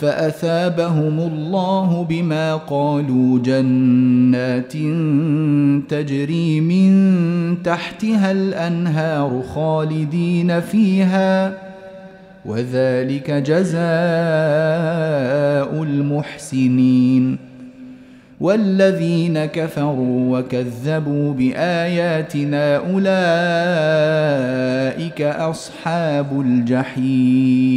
فأثابهم الله بما قالوا جنات تجري من تحتها الأنهار خالدين فيها وذلك جزاء المحسنين. والذين كفروا وكذبوا بآياتنا أولئك أصحاب الجحيم.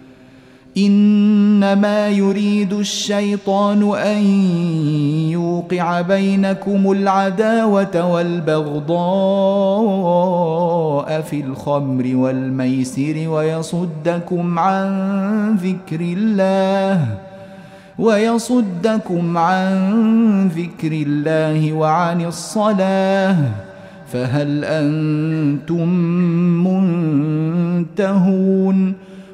إنما يريد الشيطان أن يوقع بينكم العداوة والبغضاء في الخمر والميسر ويصدكم عن ذكر الله ويصدكم عن ذكر الله وعن الصلاة فهل أنتم منتهون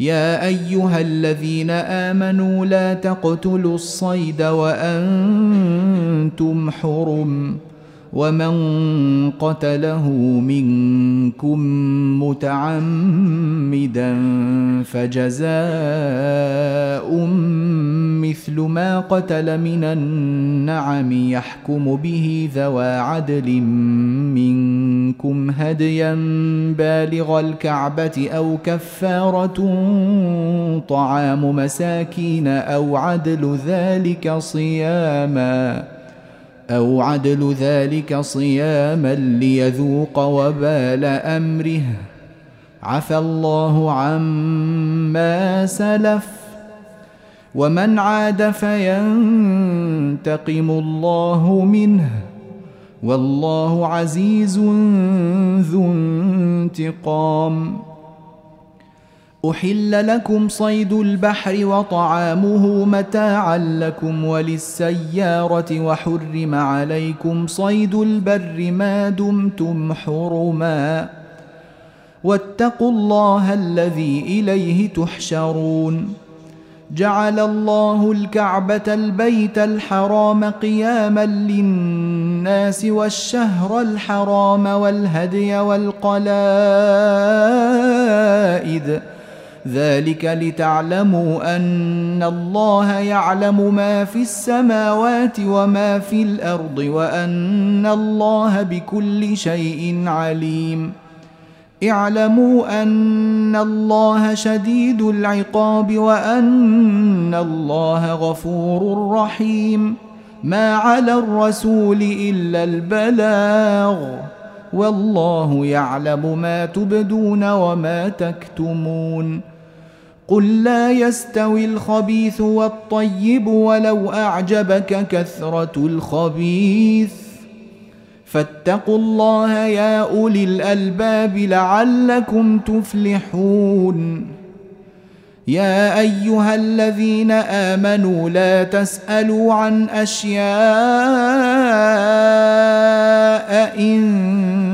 يا أيها الذين آمنوا لا تقتلوا الصيد وأنتم حرم. ومن قتله منكم متعمدا فجزاء مثل ما قتل من النعم يحكم به ذوى عدل منكم هديا بالغ الكعبه أو كفاره طعام مساكين أو عدل ذلك صياما أو عدل ذلك صياما ليذوق وبال امره عفى الله عما سلف ومن عاد فينتقم الله منه والله عزيز ذو انتقام احل لكم صيد البحر وطعامه متاعا لكم وللسياره وحرم عليكم صيد البر ما دمتم حرما واتقوا الله الذي اليه تحشرون جعل الله الكعبه البيت الحرام قياما للناس والشهر الحرام والهدي والقلائد ذلك لتعلموا أن الله يعلم ما في السماوات وما في الأرض وأن الله بكل شيء عليم. اعلموا أن الله شديد العقاب وأن الله غفور رحيم. ما على الرسول إلا البلاغ. والله يعلم ما تبدون وما تكتمون. قل لا يستوي الخبيث والطيب ولو أعجبك كثرة الخبيث. فاتقوا الله يا أولي الألباب لعلكم تفلحون. يا أيها الذين آمنوا لا تسألوا عن أشياء إن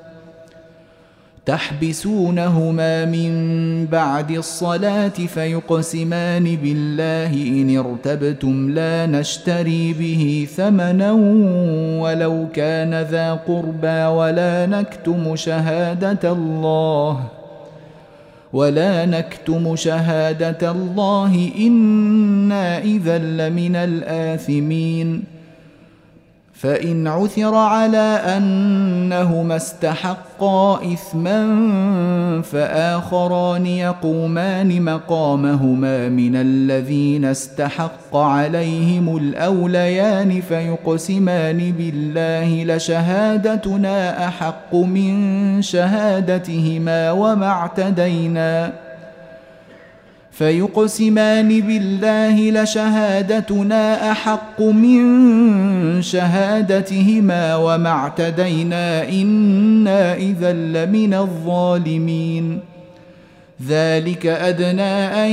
تحبسونهما من بعد الصلاة فيقسمان بالله إن ارتبتم لا نشتري به ثمنا ولو كان ذا قربى ولا نكتم شهادة الله ولا نكتم شهادة الله إنا إذا لمن الآثمين فإن عثر على أنهما استحقا إثما فآخران يقومان مقامهما من الذين استحق عليهم الأوليان فيقسمان بالله لشهادتنا أحق من شهادتهما وما اعتدينا فيقسمان بالله لشهادتنا أحق من شهادتهما وما اعتدينا إنا إذا لمن الظالمين. ذلك أدنى أن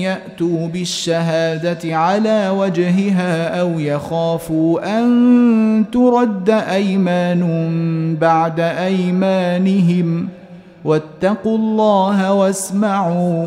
يأتوا بالشهادة على وجهها أو يخافوا أن ترد أيمان بعد أيمانهم. واتقوا الله واسمعوا.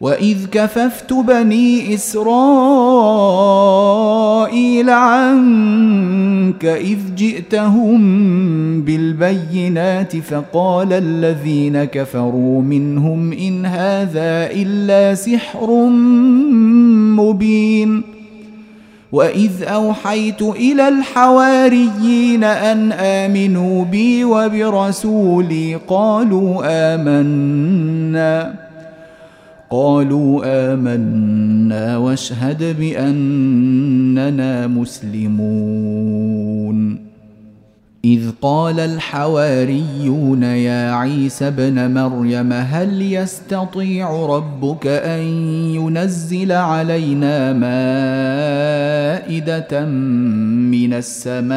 واذ كففت بني اسرائيل عنك اذ جئتهم بالبينات فقال الذين كفروا منهم ان هذا الا سحر مبين واذ اوحيت إلى الحواريين ان امنوا بي وبرسولي قالوا امنا قالوا آمنا واشهد بأننا مسلمون. إذ قال الحواريون يا عيسى ابن مريم هل يستطيع ربك أن ينزل علينا مائدة من السماء؟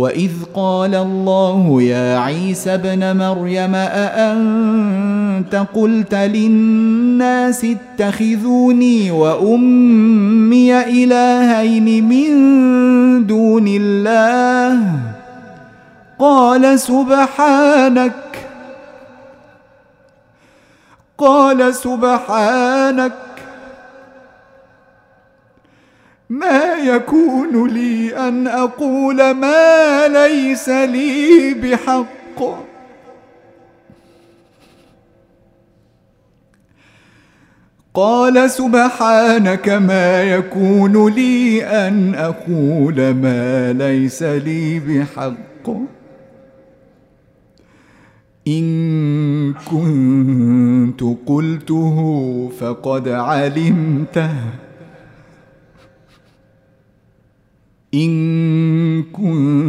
واذ قال الله يا عيسى ابن مريم اانت قلت للناس اتخذوني وامي الهين من دون الله قال سبحانك قال سبحانك ما يكون لي أن أقول ما ليس لي بحق. قال سبحانك ما يكون لي أن أقول ما ليس لي بحق. إن كنت قلته فقد علمته. إن كنت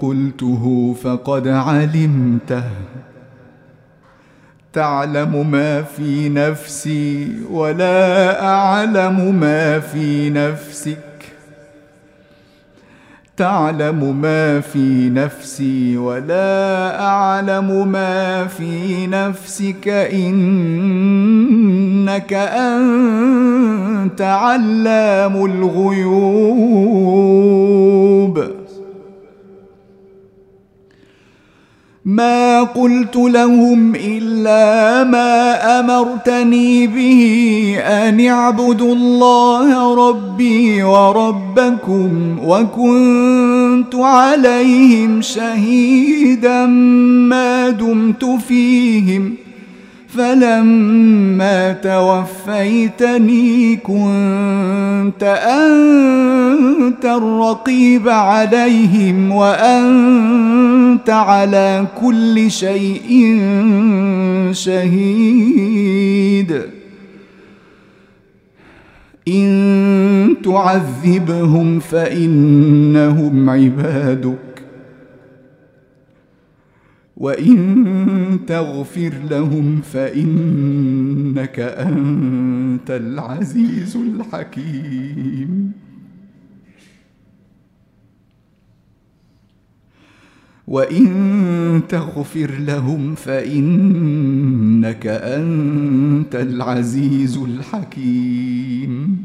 قلته فقد علمته. تعلم ما في نفسي ولا أعلم ما في نفسك. تعلم ما في نفسي ولا أعلم ما في نفسك. إنك أنت علام الغيوب. ما قلت لهم إلا ما أمرتني به أن اعبدوا الله ربي وربكم وكنت عليهم شهيدا ما دمت فيهم فلما توفيتني كنت أنت الرقيب عليهم وأنت على كل شيء شهيد. إن تعذبهم فإنهم عبادك. وإن تغفر لهم فإنك أنت العزيز الحكيم. وإن تغفر لهم فإنك أنت العزيز الحكيم.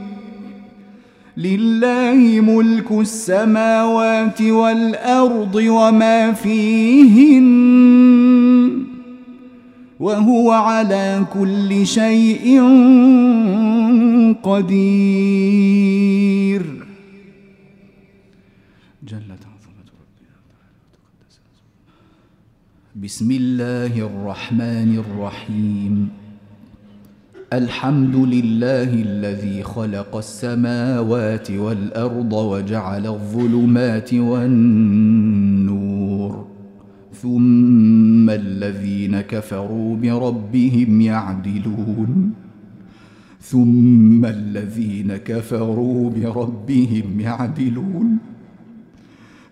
لله ملك السماوات والأرض وما فيهن وهو على كل شيء قدير. جلت عظمة ربنا بسم الله الرحمن الرحيم. الحمد لله الذي خلق السماوات والأرض وجعل الظلمات والنور. ثم الذين كفروا بربهم يعدلون. ثم الذين كفروا بربهم يعدلون.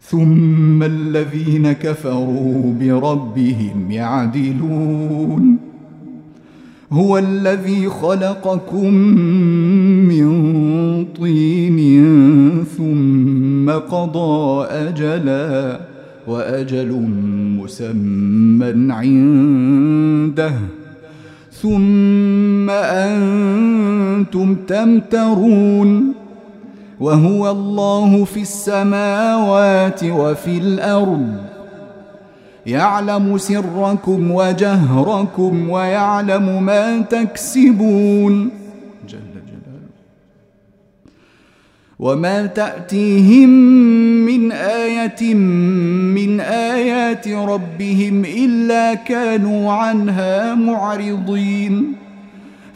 ثم الذين كفروا بربهم يعدلون. هو الذي خلقكم من طين ثم قضى أجلا وأجل مسمى عنده ثم أنتم تمترون وهو الله في السماوات وفي الأرض يعلم سركم وجهركم ويعلم ما تكسبون. جل جلاله. وما تأتيهم من آية من آيات ربهم إلا كانوا عنها معرضين.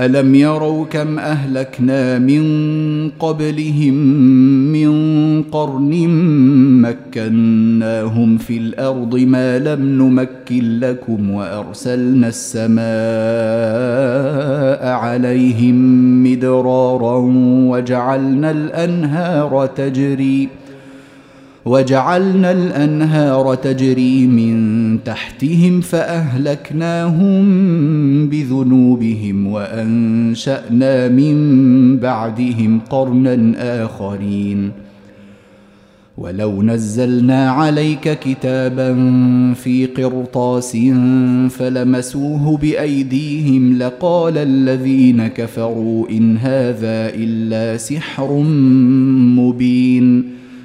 الم يروا كم اهلكنا من قبلهم من قرن مكناهم في الأرض ما لم نمكن لكم وارسلنا السماء عليهم مدرارا وجعلنا الانهار تجري وجعلنا الأنهار تجري من تحتهم فأهلكناهم بذنوبهم وأنشأنا من بعدهم قرنا آخرين. ولو نزلنا عليك كتابا في قرطاس فلمسوه بأيديهم لقال الذين كفروا إن هذا إلا سحر مبين.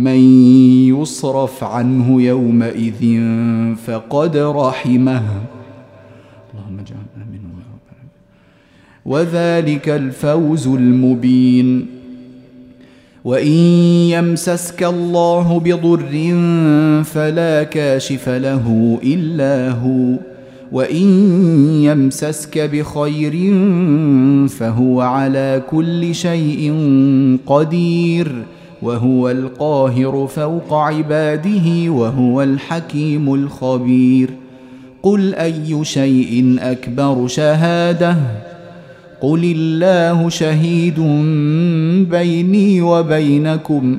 من يصرف عنه يومئذ فقد رحمه. اللهم اجعلنا منه وذلك الفوز المبين. وإن يمسسك الله بضر فلا كاشف له إلا هو. وإن يمسسك بخير فهو على كل شيء قدير. وهو القاهر فوق عباده وهو الحكيم الخبير. قل أي شيء أكبر شهادة؟ قل الله شهيد بيني وبينكم.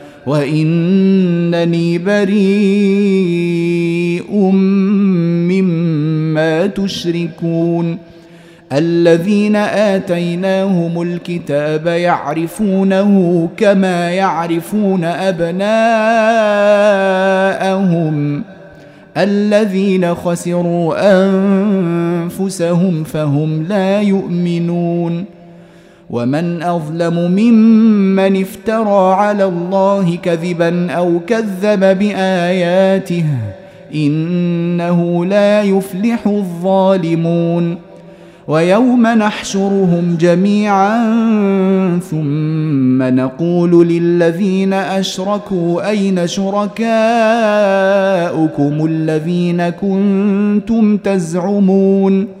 وانني بريء مما تشركون الذين اتيناهم الكتاب يعرفونه كما يعرفون ابناءهم الذين خسروا انفسهم فهم لا يؤمنون ومن اظلم ممن افترى على الله كذبا أو كذب باياته انه لا يفلح الظالمون ويوم نحشرهم جميعا ثم نقول للذين اشركوا اين شركاؤكم الذين كنتم تزعمون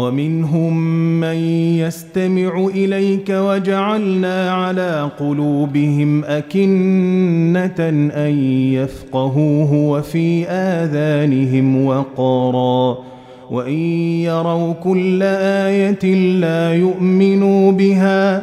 ومنهم من يستمع إليك وجعلنا على قلوبهم أكنة أن يفقهوه وفي آذانهم وقرا وإن يروا كل آية لا يؤمنوا بها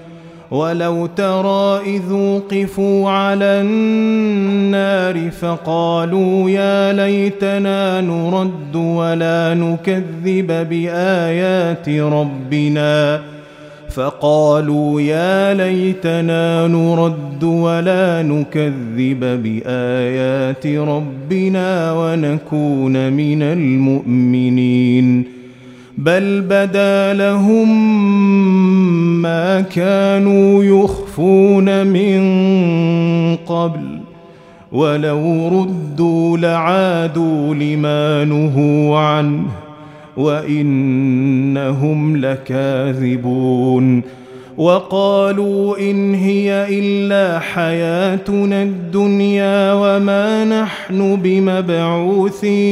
ولو ترى إذ وقفوا على النار فقالوا يا ليتنا نرد ولا نكذب بآيات ربنا. فقالوا يا ليتنا نرد ولا نكذب بآيات ربنا ونكون من المؤمنين. بل بدا لهم ما كانوا يخفون من قبل ولو ردوا لعادوا لما نهوا عنه وإنهم لكاذبون وقالوا إن هي إلا حياتنا الدنيا وما نحن بمبعوثين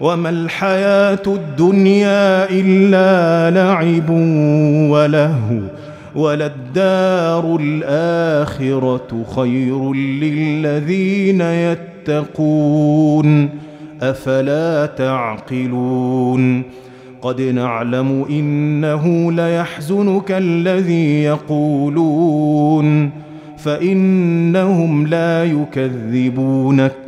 وما الحياة الدنيا إلا لعب ولهو وللدار الآخرة خير للذين يتقون أفلا تعقلون قد نعلم إنه ليحزنك الذي يقولون فإنهم لا يكذبونك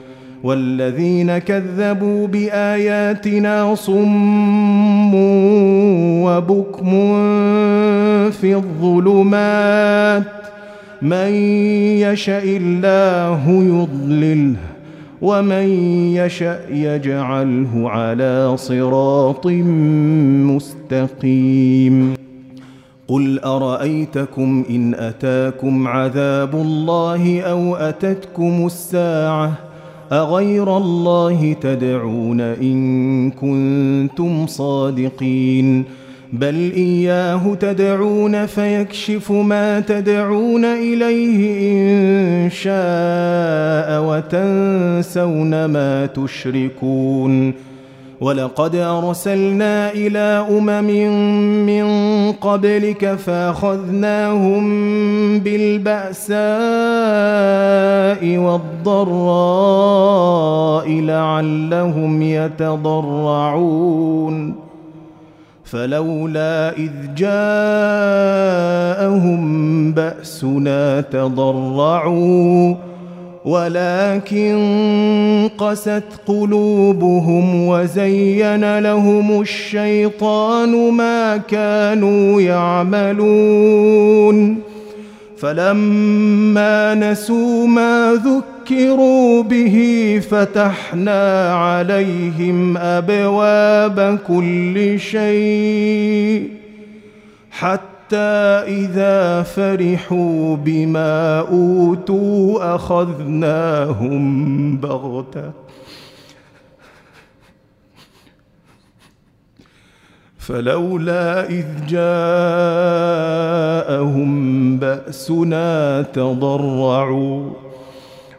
والذين كذبوا بآياتنا صم وبكم في الظلمات. من يشاء الله يضلله ومن يشاء يجعله على صراط مستقيم. قل أرأيتكم إن أتاكم عذاب الله أو أتتكم الساعة؟ اغير الله تدعون ان كنتم صادقين بل اياه تدعون فيكشف ما تدعون اليه ان شاء وتنسون ما تشركون ولقد أرسلنا إلى أمم من قبلك فأخذناهم بالبأساء والضراء لعلهم يتضرعون. فلولا إذ جاءهم بأسنا تضرعوا. ولكن قست قلوبهم وزين لهم الشيطان ما كانوا يعملون. فلما نسوا ما ذكروا به فتحنا عليهم أبواب كل شيء حتى إذا فرحوا بما أوتوا أخذناهم بغتة. فلولا إذ جاءهم بأسنا تضرعوا.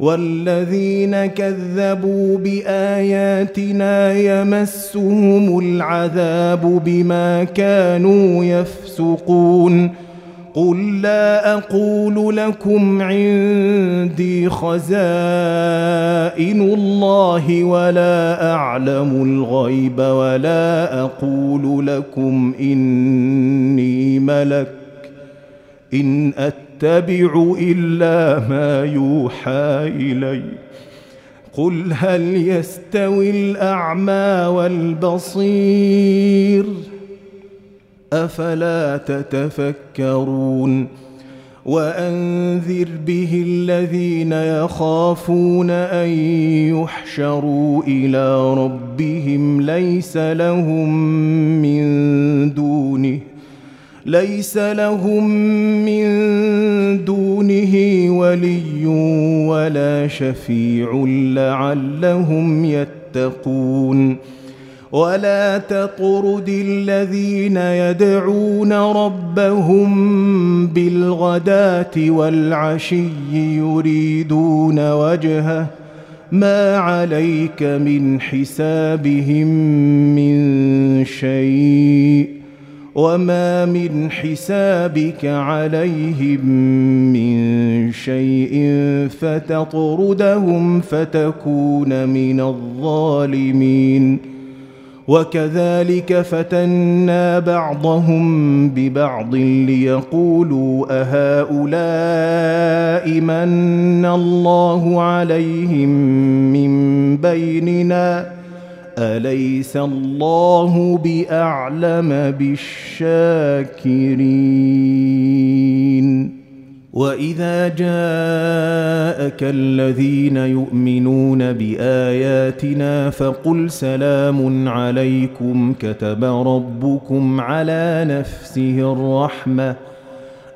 والذين كذبوا بآياتنا يمسهم العذاب بما كانوا يفسقون. قل لا أقول لكم عندي خزائن الله ولا أعلم الغيب ولا أقول لكم إني ملك. إن اتبع إلا ما يوحى الي قل هل يستوي الأعمى والبصير؟ أفلا تتفكرون؟ وأنذر به الذين يخافون أن يحشروا إلى ربهم ليس لهم من دونه ليس لهم من دونه ولي ولا شفيع لعلهم يتقون. ولا تطرد الذين يدعون ربهم بالغداة والعشي يريدون وجهه. ما عليك من حسابهم من شيء. وما من حسابك عليهم من شيء فتطردهم فتكون من الظالمين وكذلك فتنا بعضهم ببعض ليقولوا اهؤلاء من الله عليهم من بيننا أليس الله بأعلم بالشاكرين؟ وإذا جاءك الذين يؤمنون بآياتنا فقل سلام عليكم كتب ربكم على نفسه الرحمة.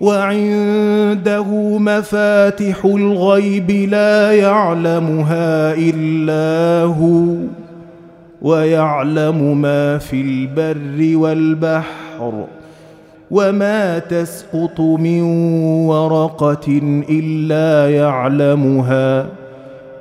وعنده مفاتح الغيب لا يعلمها إلا هو ويعلم ما في البر والبحر وما تسقط من ورقة إلا يعلمها.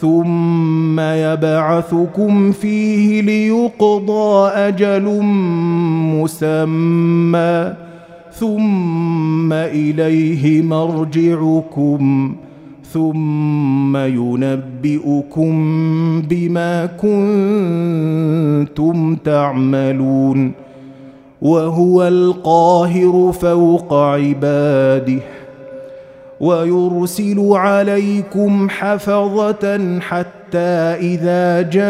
ثم يبعثكم فيه ليقضى أجل مسمى ثم إليه مرجعكم ثم ينبئكم بما كنتم تعملون وهو القاهر فوق عباده ويرسل عليكم حفظة حتى إذا جاء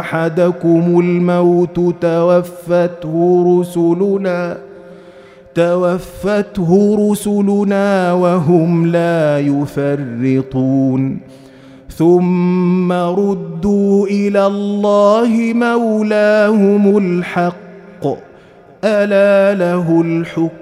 أحدكم الموت توفته رسلنا توفته رسلنا وهم لا يفرطون. ثم ردوا إلى الله مولاهم الحق ألا له الحكم؟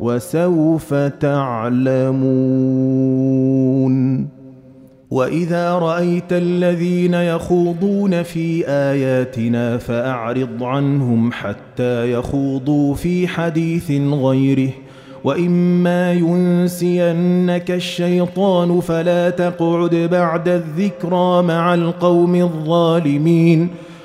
وسوف تعلمون. وإذا رأيت الذين يخوضون في آياتنا فأعرض عنهم حتى يخوضوا في حديث غيره. وإما ينسينك الشيطان فلا تقعد بعد الذكرى مع القوم الظالمين.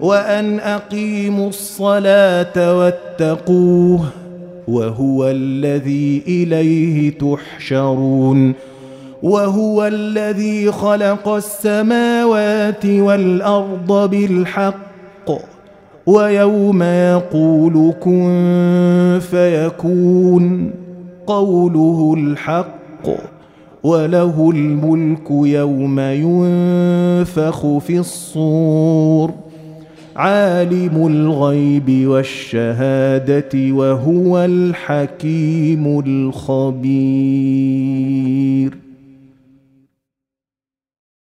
وأن أقيموا الصلاة واتقوه وهو الذي إليه تحشرون وهو الذي خلق السماوات والأرض بالحق ويوم يقول كن فيكون قوله الحق وله الملك يوم ينفخ في الصور عالم الغيب والشهادة وهو الحكيم الخبير.